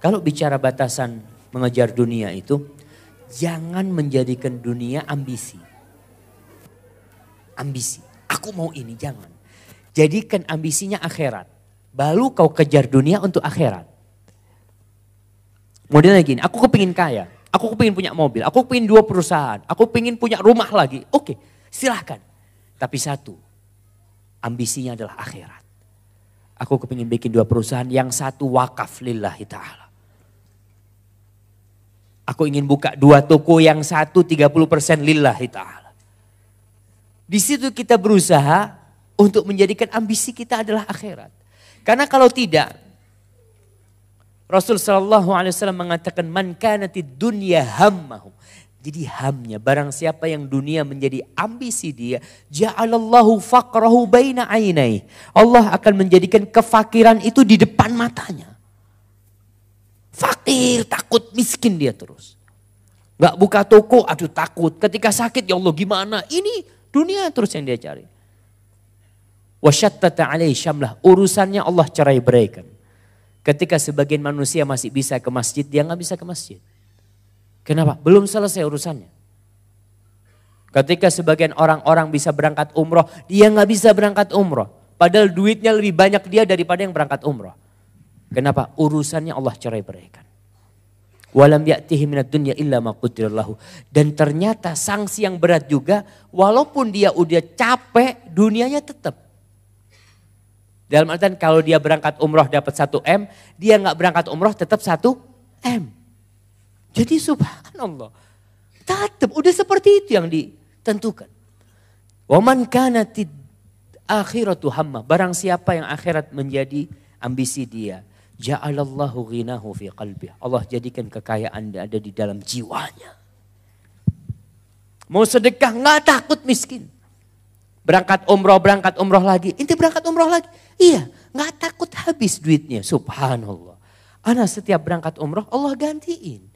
Kalau bicara batasan mengejar dunia itu, jangan menjadikan dunia ambisi. Ambisi. Aku mau ini, jangan. Jadikan ambisinya akhirat. Baru kau kejar dunia untuk akhirat. Modelnya gini, aku kepingin kaya. Aku kepingin punya mobil. Aku kepingin dua perusahaan. Aku kepingin punya rumah lagi. Oke, silahkan. Tapi satu, ambisinya adalah akhirat. Aku kepingin bikin dua perusahaan, yang satu wakaf lillahi ta'ala. Aku ingin buka dua toko, yang satu 30% lillahi ta'ala. Di situ kita berusaha untuk menjadikan ambisi kita adalah akhirat. Karena kalau tidak, Rasul Shallallahu Alaihi Wasallam mengatakan man kanatid dunya hammahu. Jadi hamnya barang siapa yang dunia menjadi ambisi dia, ja'alallahu faqrahu baina ainai. Allah akan menjadikan kefakiran itu di depan matanya. Fakir, takut, miskin dia terus. Gak buka toko, aduh takut. Ketika sakit, ya Allah gimana? Ini dunia terus yang dia cari. Wasyattata alaih syamlah. Urusannya Allah cerai beraikan. Ketika sebagian manusia masih bisa ke masjid, dia nggak bisa ke masjid. Kenapa? Belum selesai urusannya. Ketika sebagian orang-orang bisa berangkat umroh, dia nggak bisa berangkat umroh. Padahal duitnya lebih banyak dia daripada yang berangkat umroh. Kenapa? Urusannya Allah cerai beraikan. Walam ya'tihi minat dunya illa ma Dan ternyata sanksi yang berat juga, walaupun dia udah capek, dunianya tetap. Dalam artian kalau dia berangkat umroh dapat 1 M, dia nggak berangkat umroh tetap 1 M. Jadi subhanallah. Tetap udah seperti itu yang ditentukan. Waman tid akhiratu hamma. Barang siapa yang akhirat menjadi ambisi dia. Ja'alallahu ghinahu fi qalbih. Allah jadikan kekayaan ada di dalam jiwanya. Mau sedekah nggak takut miskin. Berangkat umroh, berangkat umroh lagi. Inti berangkat umroh lagi. Iya, nggak takut habis duitnya. Subhanallah. Anak setiap berangkat umroh Allah gantiin.